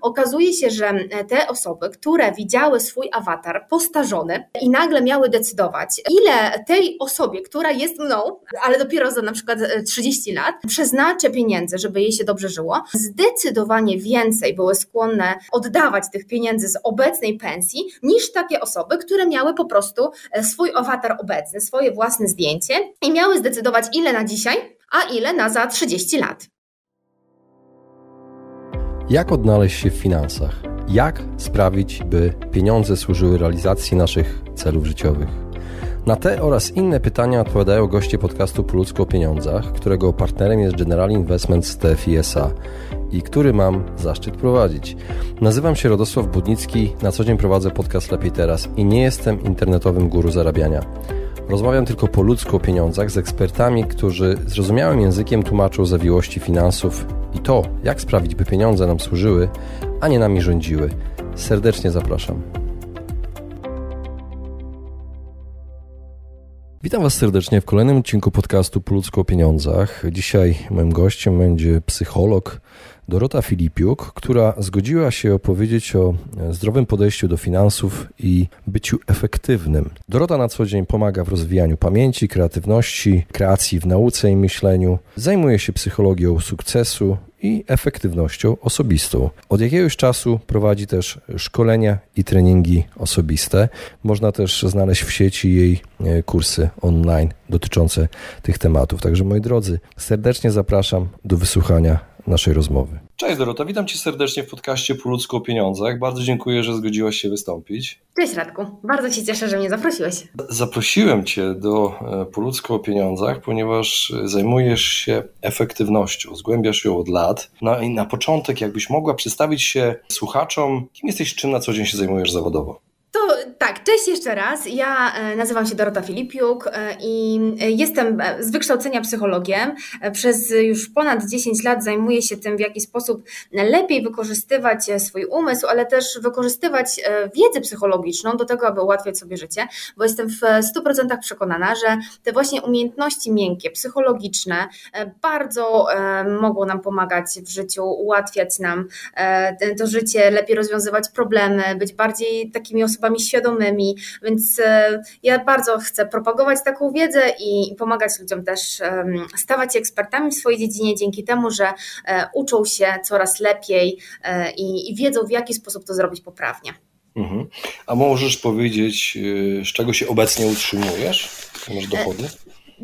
okazuje się, że te osoby, które widziały swój awatar postarzony i nagle miały decydować, ile tej osobie, która jest mną, ale dopiero za na przykład 30 lat, przeznaczę pieniędzy, żeby jej się dobrze żyło, zdecydowanie więcej były skłonne oddawać tych pieniędzy z obecnej pensji niż takie osoby, które miały po prostu swój awatar obecny, swoje własne zdjęcie i miały zdecydować, ile na dzisiaj, a ile na za 30 lat. Jak odnaleźć się w finansach? Jak sprawić, by pieniądze służyły realizacji naszych celów życiowych? Na te oraz inne pytania odpowiadają goście podcastu Po o pieniądzach, którego partnerem jest General Investments TFISA i który mam zaszczyt prowadzić. Nazywam się Radosław Budnicki, na co dzień prowadzę podcast Lepiej Teraz i nie jestem internetowym guru zarabiania. Rozmawiam tylko po ludzku o pieniądzach z ekspertami, którzy zrozumiałym językiem tłumaczą zawiłości finansów i to, jak sprawić, by pieniądze nam służyły, a nie nami rządziły. Serdecznie zapraszam. Witam Was serdecznie w kolejnym odcinku podcastu Po o pieniądzach. Dzisiaj moim gościem będzie psycholog Dorota Filipiuk, która zgodziła się opowiedzieć o zdrowym podejściu do finansów i byciu efektywnym. Dorota na co dzień pomaga w rozwijaniu pamięci, kreatywności, kreacji w nauce i myśleniu. Zajmuje się psychologią sukcesu i efektywnością osobistą. Od jakiegoś czasu prowadzi też szkolenia i treningi osobiste. Można też znaleźć w sieci jej e, kursy online dotyczące tych tematów. Także moi drodzy, serdecznie zapraszam do wysłuchania naszej rozmowy. Cześć Dorota, witam Cię serdecznie w podcaście Po ludzku o pieniądzach. Bardzo dziękuję, że zgodziłaś się wystąpić. Cześć Radku, bardzo się cieszę, że mnie zaprosiłeś. Zaprosiłem Cię do e, Po ludzku o pieniądzach, ponieważ zajmujesz się efektywnością, zgłębiasz ją od lat. No i na początek, jakbyś mogła przedstawić się słuchaczom, kim jesteś, czym na co dzień się zajmujesz zawodowo? To tak, cześć jeszcze raz. Ja e, nazywam się Dorota Filipiuk e, i e, jestem z wykształcenia psychologiem. Przez już ponad 10 lat zajmuję się tym, w jaki sposób lepiej wykorzystywać swój umysł, ale też wykorzystywać wiedzę psychologiczną do tego, aby ułatwiać sobie życie, bo jestem w 100% przekonana, że te właśnie umiejętności miękkie, psychologiczne bardzo mogą nam pomagać w życiu, ułatwiać nam to życie, lepiej rozwiązywać problemy, być bardziej takimi osobami, osobami świadomymi, więc e, ja bardzo chcę propagować taką wiedzę i pomagać ludziom też stawać się ekspertami w swojej dziedzinie dzięki temu, że e, uczą się coraz lepiej e, i wiedzą w jaki sposób to zrobić poprawnie. Mhm. A możesz powiedzieć, z czego się obecnie utrzymujesz? Masz dochody?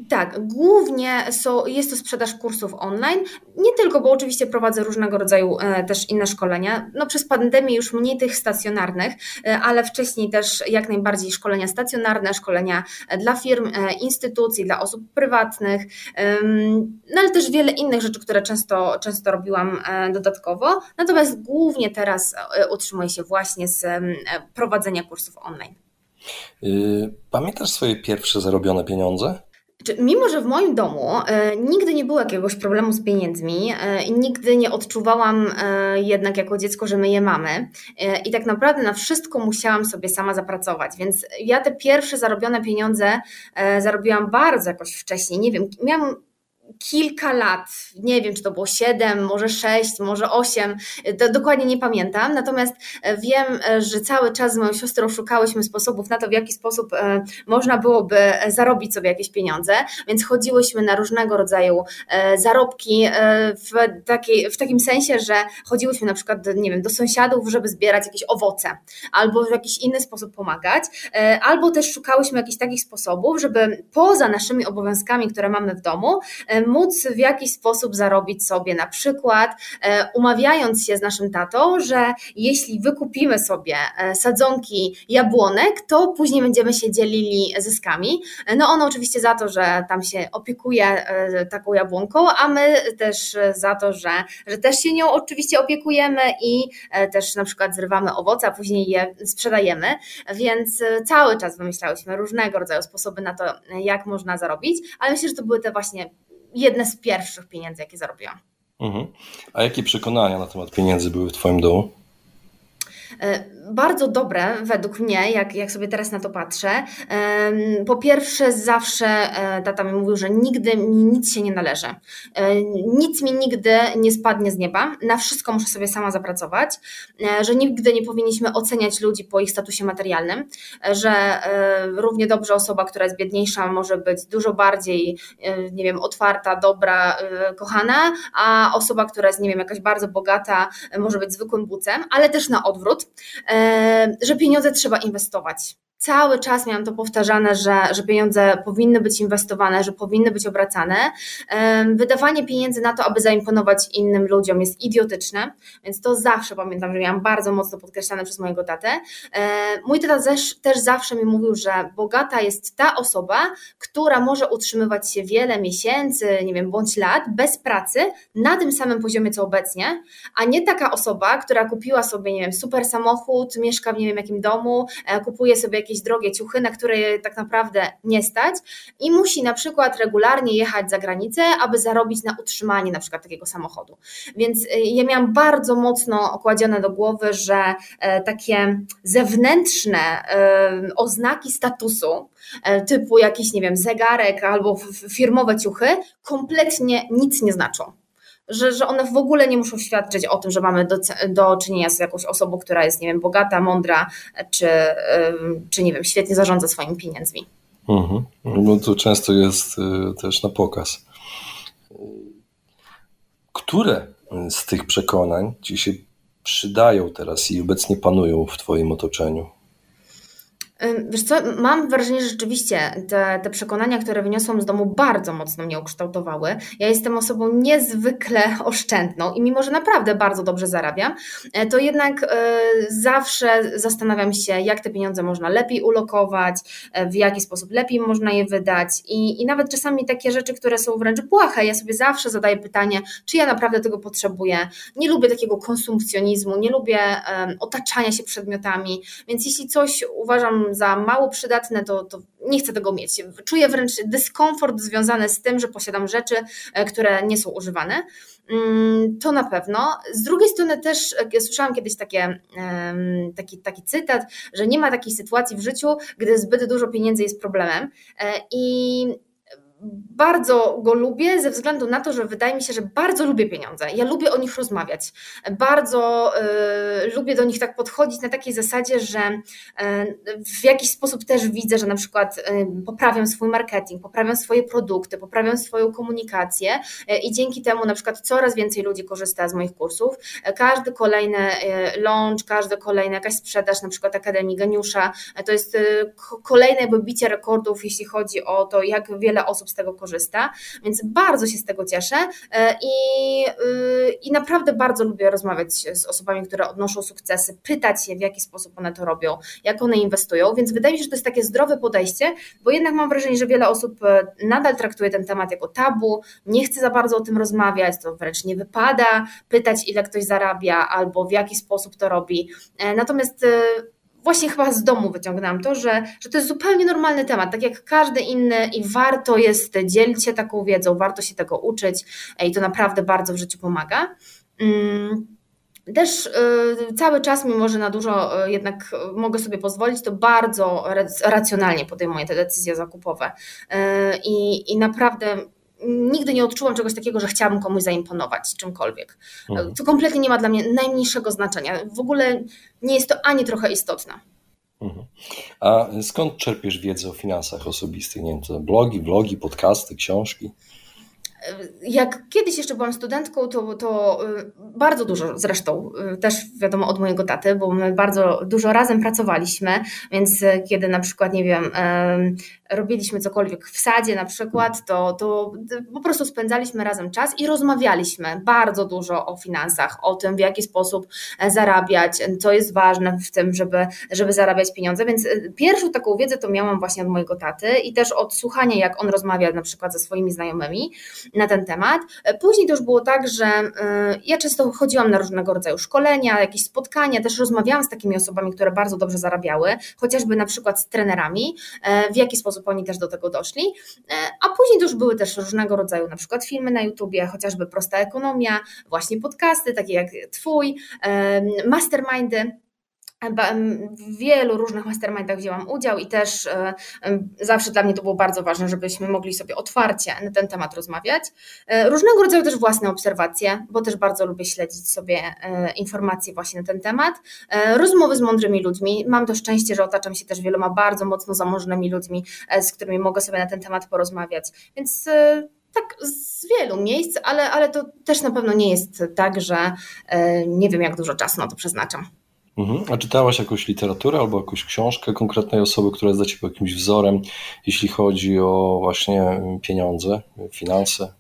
Tak, głównie jest to sprzedaż kursów online. Nie tylko, bo oczywiście prowadzę różnego rodzaju e, też inne szkolenia. No, przez pandemię już mniej tych stacjonarnych, e, ale wcześniej też jak najbardziej szkolenia stacjonarne, szkolenia e, dla firm, instytucji, dla osób prywatnych, no ale też wiele innych rzeczy, które często, często robiłam dodatkowo. Natomiast głównie teraz utrzymuję się właśnie z prowadzenia kursów online. Y, pamiętasz swoje pierwsze zarobione pieniądze? Mimo, że w moim domu e, nigdy nie było jakiegoś problemu z pieniędzmi e, i nigdy nie odczuwałam e, jednak jako dziecko, że my je mamy i tak naprawdę na wszystko musiałam sobie sama zapracować, więc ja te pierwsze zarobione pieniądze zarobiłam bardzo jakoś wcześniej, nie wiem, miałam kilka lat, nie wiem czy to było 7, może 6, może 8, dokładnie nie pamiętam, natomiast e, wiem, e, że cały czas z moją siostrą szukałyśmy sposobów na to, w jaki sposób e, można byłoby zarobić sobie jakieś pieniądze, więc chodziłyśmy na różnego rodzaju zarobki w, takiej, w takim sensie, że chodziłyśmy na przykład, nie wiem, do sąsiadów, żeby zbierać jakieś owoce, albo w jakiś inny sposób pomagać, albo też szukałyśmy jakichś takich sposobów, żeby poza naszymi obowiązkami, które mamy w domu, móc w jakiś sposób zarobić sobie, na przykład e, umawiając się z naszym tatą, że jeśli wykupimy sobie e, sadzonki jabłonek, to później będziemy się dzielili zyskami. No on oczywiście za to, że tam się opiekuje e, taką jabłonką, a my też za to, że, że też się nią oczywiście opiekujemy i też na przykład zrywamy owoce, a później je sprzedajemy, więc cały czas wymyślałyśmy różnego rodzaju sposoby na to, jak można zarobić, ale myślę, że to były te właśnie jedne z pierwszych pieniędzy, jakie zarobiłam. Mhm. A jakie przekonania na temat pieniędzy były w Twoim domu? Bardzo dobre według mnie, jak, jak sobie teraz na to patrzę. Po pierwsze, zawsze e, tata mi mówił, że nigdy mi nic się nie należy. E, nic mi nigdy nie spadnie z nieba. Na wszystko muszę sobie sama zapracować, e, że nigdy nie powinniśmy oceniać ludzi po ich statusie materialnym, że równie dobrze osoba, która jest biedniejsza, może być dużo bardziej, nie wiem, otwarta, dobra, kochana, a osoba, która jest, nie wiem, jakaś bardzo bogata, może być zwykłym bucem, ale też na odwrót, że pieniądze trzeba inwestować cały czas miałam to powtarzane, że, że pieniądze powinny być inwestowane, że powinny być obracane. Wydawanie pieniędzy na to, aby zaimponować innym ludziom jest idiotyczne, więc to zawsze pamiętam, że miałam bardzo mocno podkreślane przez mojego tatę. Mój tata też, też zawsze mi mówił, że bogata jest ta osoba, która może utrzymywać się wiele miesięcy, nie wiem, bądź lat bez pracy na tym samym poziomie co obecnie, a nie taka osoba, która kupiła sobie, nie wiem, super samochód, mieszka w nie wiem jakim domu, e, kupuje sobie jakieś drogie ciuchy, na które tak naprawdę nie stać i musi na przykład regularnie jechać za granicę, aby zarobić na utrzymanie na przykład takiego samochodu. Więc y, ja miałam bardzo mocno okładzione do głowy, że e, takie zewnętrzne e, oznaki statusu, e, typu jakiś, nie wiem, zegarek albo firmowe ciuchy, kompletnie nic nie znaczą że, że one w ogóle nie muszą świadczyć o tym, że mamy do, do czynienia z jakąś osobą, która jest, nie wiem, bogata, mądra, czy, czy nie wiem, świetnie zarządza swoimi pieniędzmi. Mhm. Bo to często jest y, też na pokaz. Które z tych przekonań ci się przydają teraz i obecnie panują w Twoim otoczeniu? Wiesz co, mam wrażenie, że rzeczywiście te, te przekonania, które wyniosłam z domu, bardzo mocno mnie ukształtowały. Ja jestem osobą niezwykle oszczędną i mimo, że naprawdę bardzo dobrze zarabiam, e, to jednak e, zawsze zastanawiam się, jak te pieniądze można lepiej ulokować, e, w jaki sposób lepiej można je wydać i, i nawet czasami takie rzeczy, które są wręcz błahe, ja sobie zawsze zadaję pytanie, czy ja naprawdę tego potrzebuję. Nie lubię takiego konsumpcjonizmu, nie lubię otaczania się przedmiotami, więc jeśli coś uważam za mało przydatne, to, to nie chcę tego mieć. Czuję wręcz dyskomfort związany z tym, że posiadam rzeczy, e, które nie są używane. Mm, to na pewno. Z drugiej strony też e, słyszałam kiedyś takie, taki, taki cytat, że nie ma takiej sytuacji w życiu, gdy zbyt dużo pieniędzy jest problemem. E, I bardzo go lubię ze względu na to, że wydaje mi się, że bardzo lubię pieniądze. Ja lubię o nich rozmawiać. Bardzo y, lubię do nich tak podchodzić na takiej zasadzie, że y, w jakiś sposób też widzę, że na przykład y, poprawiam swój marketing, poprawiam swoje produkty, poprawiam swoją komunikację i dzięki temu na przykład coraz więcej ludzi korzysta z moich kursów. Każdy kolejny launch, każdy kolejny jakaś sprzedaż, na przykład Akademii Geniusza, to jest kolejne jakby bicie rekordów, jeśli chodzi o to, jak wiele osób z tego korzysta, więc bardzo się z tego cieszę e, i, y, i naprawdę bardzo lubię rozmawiać z osobami, które odnoszą sukcesy, pytać je, w jaki sposób one to robią, jak one inwestują, więc wydaje mi się, że to jest takie zdrowe podejście, bo jednak mam wrażenie, że wiele osób e, nadal traktuje ten temat jako tabu, nie chce za bardzo o tym rozmawiać, to wręcz nie wypada pytać, ile ktoś zarabia albo w jaki sposób to robi. E, natomiast właśnie chyba z domu wyciągnęłam to, że, że to jest zupełnie normalny temat, tak jak każdy inny i warto jest dzielić się taką wiedzą, warto się tego uczyć i to naprawdę bardzo w życiu pomaga. Mm, też y, cały czas, mimo że na dużo y, jednak mogę sobie pozwolić, to bardzo racjonalnie podejmuję te decyzje zakupowe. Y, I, i naprawdę nigdy nie odczułam czegoś takiego, że chciałabym komuś zaimponować czymkolwiek. Mhm. To kompletnie nie ma dla mnie najmniejszego znaczenia. W ogóle nie jest to ani trochę istotne. Mhm. A skąd czerpiesz wiedzę o finansach osobistych? Nie wiem, to blogi, vlogi, podcasty, książki? Jak kiedyś jeszcze byłam studentką, to, to y, bardzo dużo zresztą, y, też wiadomo od mojego taty, bo my bardzo dużo razem pracowaliśmy, więc kiedy na przykład, nie wiem, robiliśmy cokolwiek w sadzie na przykład, to, to po prostu spędzaliśmy razem czas i rozmawialiśmy bardzo dużo o finansach, o tym, w jaki sposób e, zarabiać, co jest ważne w tym, żeby, żeby zarabiać pieniądze. Więc e, pierwszą taką wiedzę to miałam właśnie od mojego taty i też od słuchania, jak on rozmawia na przykład ze swoimi znajomymi na ten temat. E, później to już było tak, że ja często chodziłam na różnego rodzaju szkolenia, jakieś spotkania, też rozmawiałam z takimi osobami, które bardzo dobrze zarabiały, chociażby na przykład z trenerami, w jaki sposób oni też do tego doszli. E, a później to już były też różnego rodzaju na przykład filmy na YouTubie, chociażby Prosta Ekonomia, właśnie podcasty, takie jak Twój, mastermindy. W wielu różnych mastermindach wzięłam udział i też e, zawsze dla mnie to było bardzo ważne, żebyśmy mogli sobie otwarcie na ten temat rozmawiać. E, różnego rodzaju też własne obserwacje, bo też bardzo lubię śledzić sobie e, informacje właśnie na ten temat. Rozmowy z mądrymi ludźmi. Mam to szczęście, że otaczam się też wieloma bardzo mocno zamożnymi ludźmi, z którymi mogę sobie na ten temat porozmawiać. Więc tak z wielu miejsc, ale, ale to też na pewno nie jest tak, że nie wiem, jak dużo czasu na to przeznaczam. Mhm. A czytałaś jakąś literaturę albo jakąś książkę konkretnej osoby, która jest dla Ciebie jakimś wzorem, jeśli chodzi o właśnie pieniądze, finanse?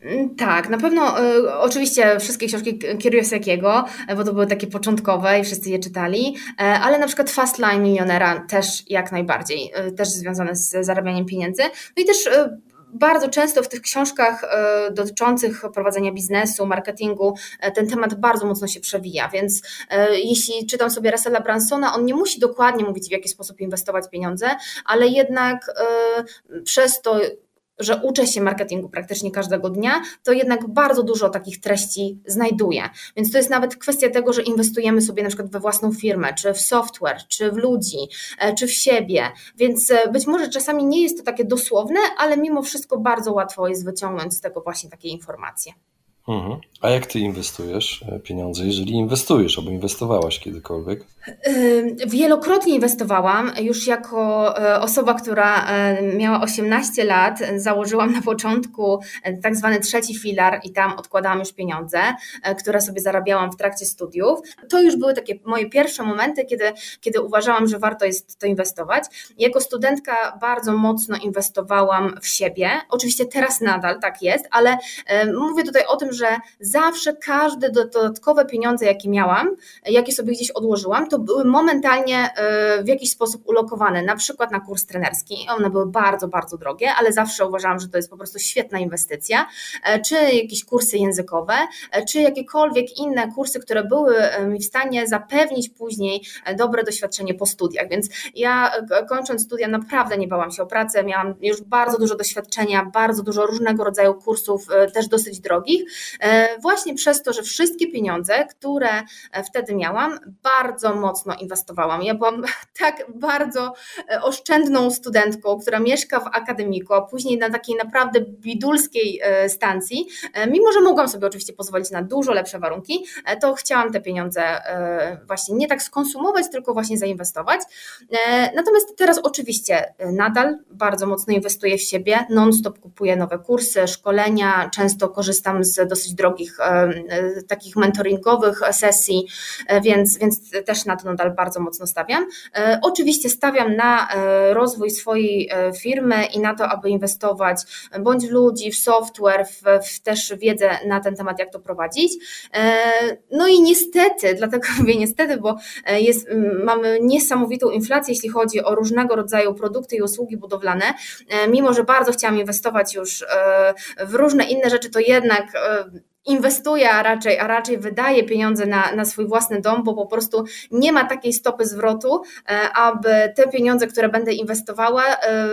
Mm, tak, na pewno y, oczywiście wszystkie książki Kiyosakiego, bo to były takie początkowe i wszyscy je czytali, e, ale na przykład Fast Line Milionera też jak najbardziej, y, też związane z zarabianiem pieniędzy. No i też bardzo często w tych książkach e, dotyczących prowadzenia biznesu, marketingu, e, ten temat bardzo mocno się przewija, więc e, jeśli czytam sobie Russella Bransona, on nie musi dokładnie mówić, w jaki sposób inwestować pieniądze, ale jednak przez to, że uczę się marketingu praktycznie każdego dnia, to jednak bardzo dużo takich treści znajduję. Więc to jest nawet kwestia tego, że inwestujemy sobie na przykład we własną firmę, czy w software, czy w ludzi, e, czy w siebie. Więc e, być może czasami nie jest to takie dosłowne, ale mimo wszystko bardzo łatwo jest wyciągnąć z tego właśnie takie informacje. Mhm. A jak ty inwestujesz e, pieniądze, jeżeli inwestujesz albo inwestowałaś kiedykolwiek? Wielokrotnie inwestowałam. Już jako e, osoba, która e, miała 18 lat, założyłam na początku tak zwany trzeci filar i tam odkładałam już pieniądze, które sobie zarabiałam w trakcie studiów. To już były takie moje pierwsze momenty, kiedy, kiedy uważałam, że warto jest to inwestować. Jako studentka bardzo mocno inwestowałam w siebie. Oczywiście teraz nadal tak jest, ale mówię tutaj o tym, że zawsze każde dodatkowe pieniądze, jakie miałam, jakie sobie gdzieś odłożyłam, to były momentalnie e, w jakiś sposób ulokowane, na przykład na kurs trenerski. One były bardzo, bardzo drogie, ale zawsze uważałam, że to jest po prostu świetna inwestycja, e, czy jakieś kursy językowe, e, czy jakiekolwiek inne kursy, które były mi w stanie zapewnić później dobre doświadczenie po studiach. Więc ja kończąc studia naprawdę nie bałam się o pracę, miałam już bardzo dużo doświadczenia, bardzo dużo różnego rodzaju kursów, też dosyć drogich, właśnie przez to, że wszystkie pieniądze, które e, wtedy miałam, bardzo mocno inwestowałam. Ja byłam tak bardzo e, oszczędną studentką, która mieszka w akademiku, a później na takiej naprawdę bidulskiej stacji, mimo że mogłam sobie oczywiście pozwolić na dużo lepsze warunki, to chciałam te pieniądze właśnie nie tak skonsumować, tylko właśnie zainwestować. Natomiast teraz oczywiście nadal bardzo mocno inwestuję w siebie, non-stop kupuję nowe kursy, szkolenia, często korzystam z dosyć drogich e, takich mentoringowych sesji, e, więc, więc też na to nadal bardzo mocno stawiam. E, oczywiście stawiam na rozwój swojej firmy i na to, aby inwestować bądź w ludzi, w software, w, w też wiedzę na ten temat, jak to prowadzić. No i niestety, dlatego mówię niestety, bo jest, mamy niesamowitą inflację, jeśli chodzi o różnego rodzaju produkty i usługi budowlane. Mimo, że bardzo chciałam inwestować już w różne inne rzeczy, to jednak inwestuje, a raczej, a raczej wydaje pieniądze na, na swój własny dom, bo po prostu nie ma takiej stopy zwrotu, e, aby te pieniądze, które będę inwestowała, e,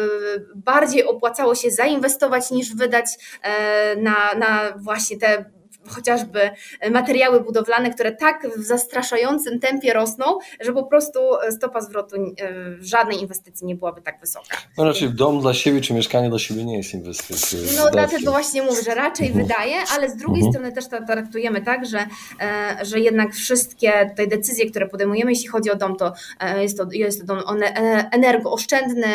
bardziej opłacało się zainwestować niż wydać e, na, na właśnie te chociażby materiały budowlane, które tak w zastraszającym tempie rosną, że po prostu stopa zwrotu w żadnej inwestycji nie byłaby tak wysoka. No raczej dom dla siebie czy mieszkanie dla siebie nie jest inwestycją. No dlatego właśnie mówię, że raczej mhm. wydaje, ale z drugiej mhm. strony też to traktujemy tak, że, e, że jednak wszystkie te decyzje, które podejmujemy, jeśli chodzi o dom, to e, jest to, jest to dom e, energooszczędny,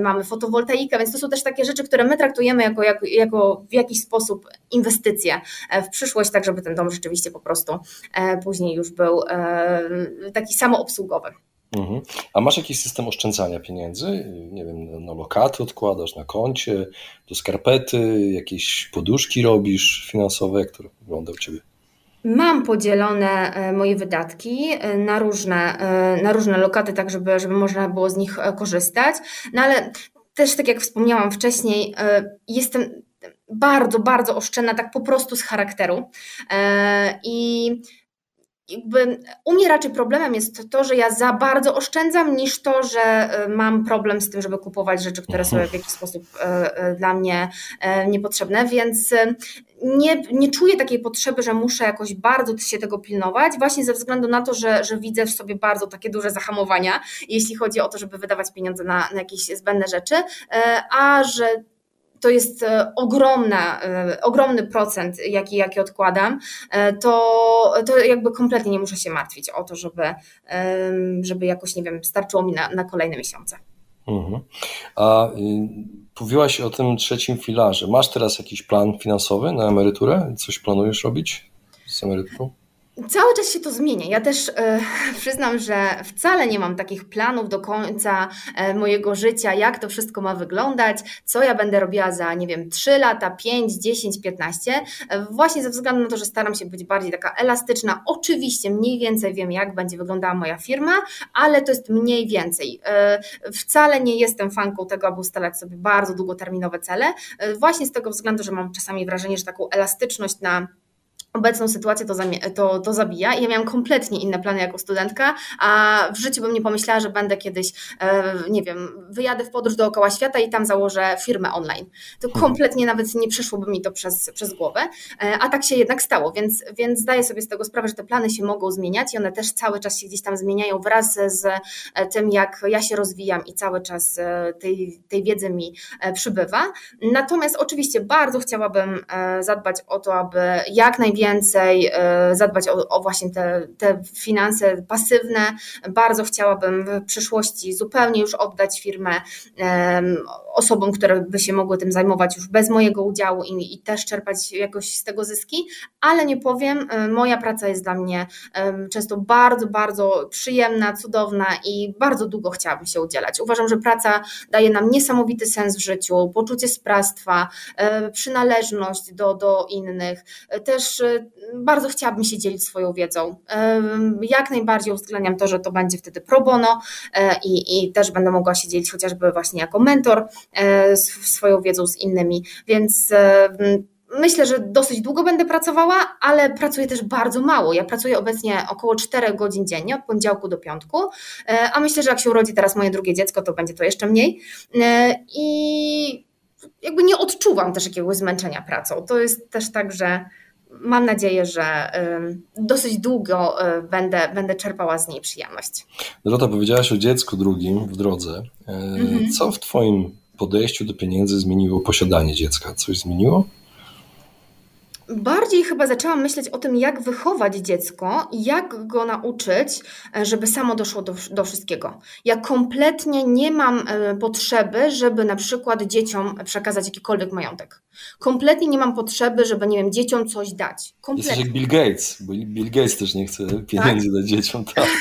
mamy fotowoltaikę, więc to są też takie rzeczy, które my traktujemy jako, jako, jako w jakiś sposób inwestycje w przyszłość tak żeby ten dom rzeczywiście po prostu e, później już był e, taki samoobsługowy. Mhm. A masz jakiś system oszczędzania pieniędzy? Nie wiem, na lokaty odkładasz, na koncie, do skarpety, jakieś poduszki robisz finansowe? Jak to wygląda u Ciebie? Mam podzielone e, moje wydatki na różne, na różne lokaty, tak żeby, żeby można było z nich korzystać. No ale też tak jak wspomniałam wcześniej, jestem bardzo, bardzo oszczędna, tak po prostu z charakteru. E, I jakby u mnie raczej problemem jest to, że ja za bardzo oszczędzam, niż to, że e, mam problem z tym, żeby kupować rzeczy, które są w jakiś sposób e, dla mnie niepotrzebne, więc nie, nie czuję takiej potrzeby, że muszę jakoś bardzo się tego pilnować, właśnie ze względu na to, że, że widzę w sobie bardzo takie duże zahamowania, jeśli chodzi o to, żeby wydawać pieniądze na, na jakieś zbędne rzeczy, a że to jest e, ogromna, e, ogromny procent, jaki, jaki odkładam, e, to, to jakby kompletnie nie muszę się martwić o to, żeby, żeby jakoś, nie wiem, starczyło mi na, na kolejne miesiące. Mhm. A y, mówiłaś o tym trzecim filarze. Masz teraz jakiś plan finansowy na emeryturę? Coś planujesz robić z emeryturą? Cały czas się to zmienia. Ja też e, przyznam, że wcale nie mam takich planów do końca e, mojego życia, jak to wszystko ma wyglądać, co ja będę robiła za, nie wiem, 3 lata, 5, 10, 15. E, właśnie ze względu na to, że staram się być bardziej taka elastyczna. Oczywiście mniej więcej wiem, jak będzie wyglądała moja firma, ale to jest mniej więcej. E, wcale nie jestem fanką tego, aby ustalać sobie bardzo długoterminowe cele, właśnie z tego względu, że mam czasami wrażenie, że taką elastyczność na obecną sytuację to, to, to zabija. I ja miałam kompletnie inne plany jako studentka, a w życiu bym nie pomyślała, że będę kiedyś, e, nie wiem, wyjadę w podróż dookoła świata i tam założę firmę online. To mhm. kompletnie nawet nie przeszłoby mi to przez, przez głowę, e, a tak się jednak stało, więc, więc zdaję sobie z tego sprawę, że te plany się mogą zmieniać i one też cały czas się gdzieś tam zmieniają wraz z e, tym, jak ja się rozwijam i cały czas tej, tej wiedzy mi przybywa. Natomiast oczywiście bardzo chciałabym zadbać o to, aby jak najwięcej więcej, e, zadbać o, o właśnie te, te finanse pasywne. Bardzo chciałabym w przyszłości zupełnie już oddać firmę osobom, które by się mogły tym zajmować już bez mojego udziału i, i też czerpać jakoś z tego zyski, ale nie powiem, e, moja praca jest dla mnie często bardzo, bardzo przyjemna, cudowna i bardzo długo chciałabym się udzielać. Uważam, że praca daje nam niesamowity sens w życiu, poczucie sprawstwa, e, przynależność do, do innych, też bardzo chciałabym się dzielić swoją wiedzą. Jak najbardziej uwzględniam to, że to będzie wtedy pro bono e, i, i też będę mogła się dzielić chociażby właśnie jako mentor e, swoją wiedzą z innymi, więc Myślę, że dosyć długo będę pracowała, ale pracuję też bardzo mało. Ja pracuję obecnie około 4 godzin dziennie, od poniedziałku do piątku, e, a myślę, że jak się urodzi teraz moje drugie dziecko, to będzie to jeszcze mniej. I jakby nie odczuwam też jakiegoś zmęczenia pracą. To jest też tak, że mam nadzieję, że dosyć długo y, będę, będę czerpała z niej przyjemność. Dorota, powiedziałaś o dziecku drugim w drodze. E, mhm. Co w Twoim podejściu do pieniędzy zmieniło posiadanie dziecka? Coś zmieniło? Bardziej chyba zaczęłam myśleć o tym, jak wychować dziecko i jak go nauczyć, e, żeby samo doszło do, do wszystkiego. Ja kompletnie nie mam e, potrzeby, żeby na przykład dzieciom przekazać jakikolwiek majątek. Kompletnie nie mam potrzeby, żeby, nie wiem, dzieciom coś dać. Kompletnie. Jesteś jak Bill Gates, bo Bill Gates też nie chce pieniędzy tak? dać dzieciom. Tak.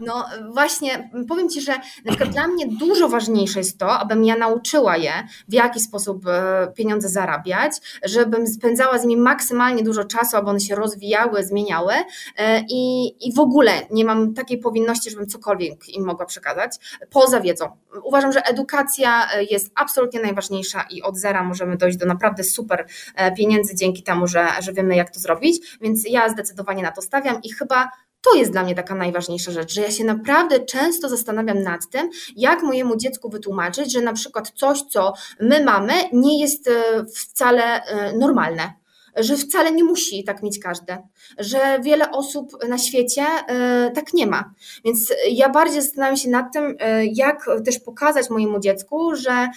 No właśnie, powiem Ci, że na przykład dla mnie dużo ważniejsze jest to, abym ja nauczyła je, w jaki sposób e, pieniądze zarabiać, żebym spędzała z nimi maksymalnie dużo czasu, aby one się rozwijały, zmieniały e, i, i w ogóle nie mam takiej powinności, żebym cokolwiek im mogła przekazać, poza wiedzą. Uważam, że edukacja e, jest absolutnie najważniejsza i od zera możemy dojść do naprawdę super e, pieniędzy dzięki temu, że, że wiemy jak to zrobić, więc ja zdecydowanie na to stawiam i chyba to jest dla mnie taka najważniejsza rzecz, że ja się naprawdę często zastanawiam nad tym, jak mojemu dziecku wytłumaczyć, że na przykład coś, co my mamy, nie jest wcale normalne że wcale nie musi tak mieć każde, że wiele osób na świecie e, tak nie ma. Więc ja bardziej zastanawiam się nad tym, e, jak też pokazać mojemu dziecku, że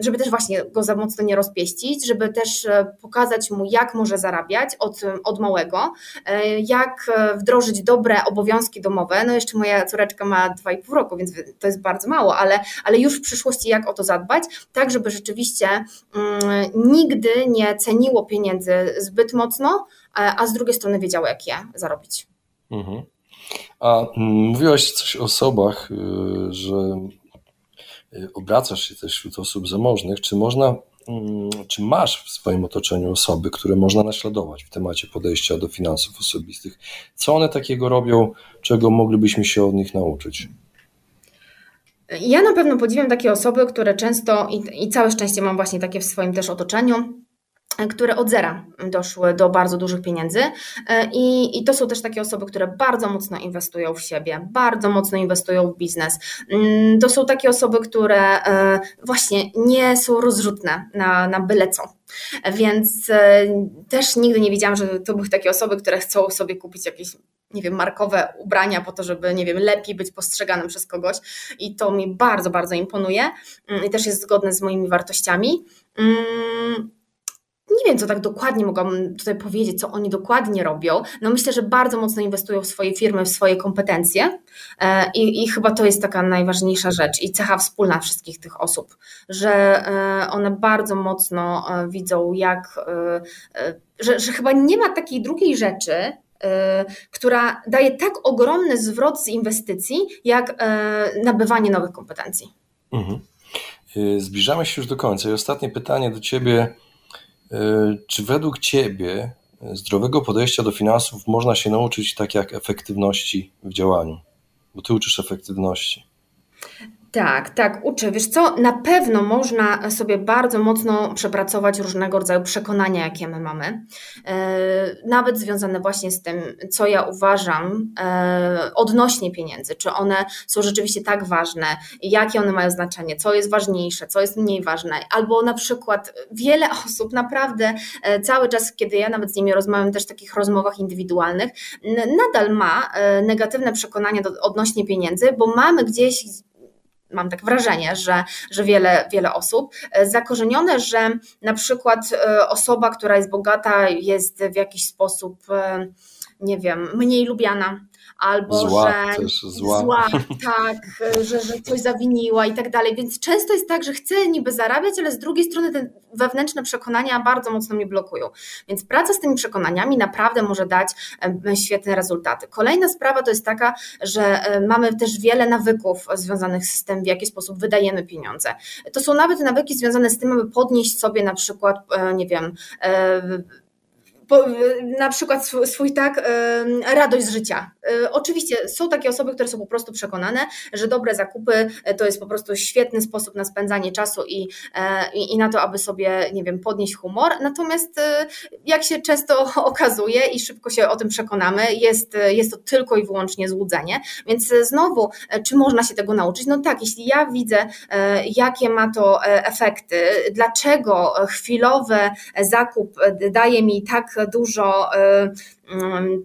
żeby też właśnie go za mocno nie rozpieścić, żeby też e, pokazać mu, jak może zarabiać od, od małego, jak wdrożyć dobre obowiązki domowe. No jeszcze moja córeczka ma 2,5 roku, więc to jest bardzo mało, ale, ale już w przyszłości jak o to zadbać, tak żeby rzeczywiście mm, nigdy nie ceniło pieniędzy, pieniędzy zbyt mocno, a z drugiej strony wiedziały, jak je zarobić. Mhm. A mm, mówiłaś coś o osobach, y, że y, obracasz się też wśród osób zamożnych. Czy można, mm, czy masz w swoim otoczeniu osoby, które można naśladować w temacie podejścia do finansów osobistych? Co one takiego robią, czego moglibyśmy się od nich nauczyć? Ja na pewno podziwiam takie osoby, które często i, i całe szczęście mam właśnie takie w swoim też otoczeniu, które od zera doszły do bardzo dużych pieniędzy. E, I, I to są też takie osoby, które bardzo mocno inwestują w siebie, bardzo mocno inwestują w biznes. Mm, to są takie osoby, które e, właśnie nie są rozrzutne na, na byle co. Więc też nigdy nie widziałam, że to były takie osoby, które chcą sobie kupić jakieś nie wiem, markowe ubrania po to, żeby, nie wiem, lepiej być postrzeganym przez kogoś i to mi bardzo, bardzo imponuje mm, i też jest zgodne z moimi wartościami. Nie wiem, co tak dokładnie mogłabym tutaj powiedzieć, co oni dokładnie robią. No myślę, że bardzo mocno inwestują w swoje firmy, w swoje kompetencje e, i, i chyba to jest taka najważniejsza rzecz i cecha wspólna wszystkich tych osób, że e, one bardzo mocno e, widzą, jak, że, że chyba nie ma takiej drugiej rzeczy, która daje tak ogromny zwrot z inwestycji, jak nabywanie nowych kompetencji. Mhm. Zbliżamy się już do końca i ostatnie pytanie do Ciebie czy według Ciebie zdrowego podejścia do finansów można się nauczyć tak jak efektywności w działaniu? Bo Ty uczysz efektywności. Tak, tak, uczę. Wiesz co, na pewno można sobie bardzo mocno przepracować różnego rodzaju przekonania, jakie my mamy, e, nawet związane właśnie z tym, co ja uważam e, odnośnie pieniędzy, czy one są rzeczywiście tak ważne, jakie one mają znaczenie, co jest ważniejsze, co jest mniej ważne, albo na przykład wiele osób naprawdę e, cały czas, kiedy ja nawet z nimi rozmawiam, też w takich rozmowach indywidualnych, nadal ma negatywne przekonania odnośnie pieniędzy, bo mamy gdzieś mam tak wrażenie, że, że wiele, wiele osób, e, zakorzenione, że na przykład e, osoba, która jest bogata, jest w jakiś sposób, e, nie wiem, mniej lubiana, albo zła, że zła. zła, tak, że, że coś zawiniła i tak dalej. Więc często jest tak, że chcę niby zarabiać, ale z drugiej strony te wewnętrzne przekonania bardzo mocno mnie blokują. Więc praca z tymi przekonaniami naprawdę może dać świetne rezultaty. Kolejna sprawa to jest taka, że mamy też wiele nawyków związanych z tym, w jaki sposób wydajemy pieniądze. To są nawet nawyki związane z tym, aby podnieść sobie na przykład, e, nie wiem, e, na przykład swój, swój tak, radość z życia. E, oczywiście są takie osoby, które są po prostu przekonane, że dobre zakupy e, to jest po prostu świetny sposób na spędzanie czasu i, e, i, i na to, aby sobie, nie wiem, podnieść humor. Natomiast jak się często okazuje i szybko się o tym przekonamy, jest, jest to tylko i wyłącznie złudzenie. Więc znowu, czy można się tego nauczyć? No tak, jeśli ja widzę, jakie ma to efekty, dlaczego chwilowy zakup daje mi tak dużo y,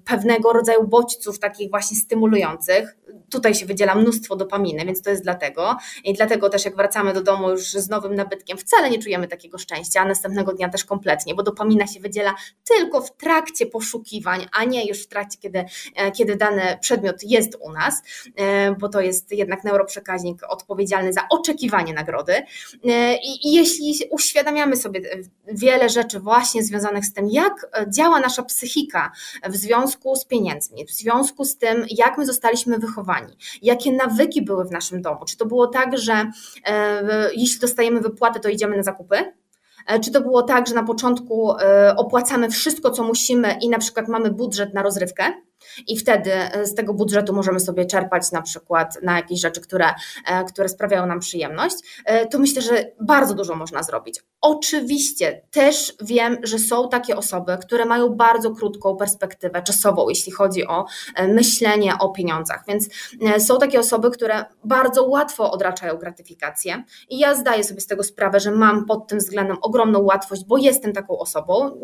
pewnego rodzaju bodźców takich właśnie stymulujących. Tutaj się wydziela mnóstwo dopaminy, więc to jest dlatego. I dlatego też jak wracamy do domu już z nowym nabytkiem, wcale nie czujemy takiego szczęścia, a następnego dnia też kompletnie, bo dopamina się wydziela tylko w trakcie poszukiwań, a nie już w trakcie, kiedy, e, kiedy dany przedmiot jest u nas, e, bo to jest jednak neuroprzekaźnik odpowiedzialny za oczekiwanie nagrody. E, I, i jeśli uświadamiamy sobie wiele rzeczy właśnie związanych z tym, jak działa nasza psychika w związku z pieniędzmi, w związku z tym, jak my zostaliśmy wychowani, jakie nawyki były w naszym domu. Czy to było tak, że e, jeśli dostajemy wypłatę, to idziemy na zakupy? E, czy to było tak, że na początku e, opłacamy wszystko, co musimy i na przykład mamy budżet na rozrywkę? I wtedy e, z tego budżetu możemy sobie czerpać na przykład na jakieś rzeczy, które, e, które sprawiają nam przyjemność, e, to myślę, że bardzo dużo można zrobić. Oczywiście też wiem, że są takie osoby, które mają bardzo krótką perspektywę czasową, jeśli chodzi o myślenie o pieniądzach, więc są takie osoby, które bardzo łatwo odraczają gratyfikację i ja zdaję sobie z tego sprawę, że mam pod tym względem ogromną łatwość, bo jestem taką osobą.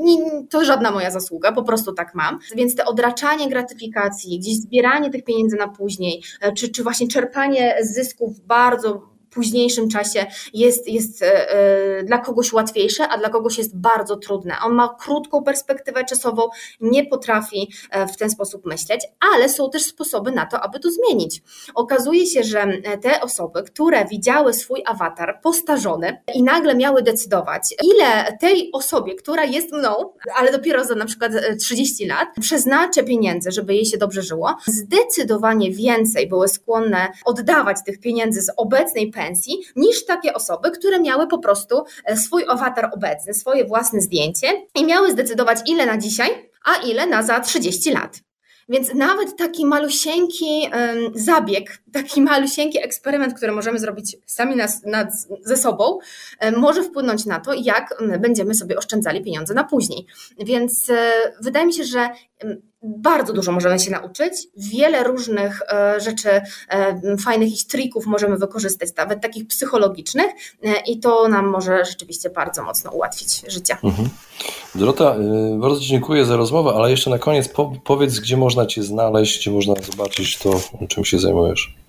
To żadna moja zasługa, po prostu tak mam. Więc te odraczanie gratyfikacji gratyfikacji, gdzieś zbieranie tych pieniędzy na później, e, czy, czy właśnie czerpanie zysków bardzo późniejszym czasie jest, jest e, e, dla kogoś łatwiejsze, a dla kogoś jest bardzo trudne. On ma krótką perspektywę czasową, nie potrafi e, w ten sposób myśleć, ale są też sposoby na to, aby to zmienić. Okazuje się, że te osoby, które widziały swój awatar postarzony i nagle miały decydować, ile tej osobie, która jest mną, ale dopiero za na przykład 30 lat, przeznaczę pieniędzy, żeby jej się dobrze żyło, zdecydowanie więcej były skłonne oddawać tych pieniędzy z obecnej pensji niż takie osoby, które miały po prostu e, swój awatar obecny, swoje własne zdjęcie i miały zdecydować ile na dzisiaj, a ile na za 30 lat. Więc nawet taki malusieńki zabieg, taki malusieńki eksperyment, który możemy zrobić sami nas, nad, ze sobą, może wpłynąć na to, jak będziemy sobie oszczędzali pieniądze na później. Więc e, wydaje mi się, że bardzo dużo możemy się nauczyć, wiele różnych e, rzeczy, e, fajnych ich trików możemy wykorzystać, nawet takich psychologicznych e, i to nam może rzeczywiście bardzo mocno ułatwić życie. Mhm. Dorota, bardzo dziękuję za rozmowę, ale jeszcze na koniec powiedz, gdzie można Cię znaleźć, gdzie można zobaczyć to, czym się zajmujesz.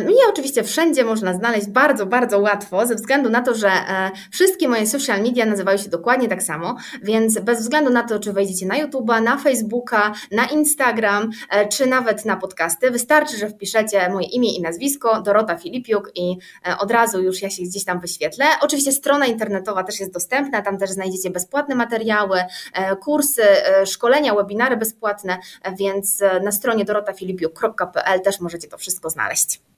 Mnie oczywiście wszędzie można znaleźć bardzo, bardzo łatwo, ze względu na to, że e, wszystkie moje social media nazywają się dokładnie tak samo, więc bez względu na to, czy wejdziecie na YouTube'a, na Facebooka, na Instagram, e, czy nawet na podcasty, wystarczy, że wpiszecie moje imię i nazwisko, Dorota Filipiuk i e, od razu już ja się gdzieś tam wyświetlę. Oczywiście strona internetowa też jest dostępna, tam też znajdziecie bezpłatne materiały, kursy, szkolenia, webinary bezpłatne, więc na stronie dorotafilipiuk.pl też możecie to wszystko znaleźć.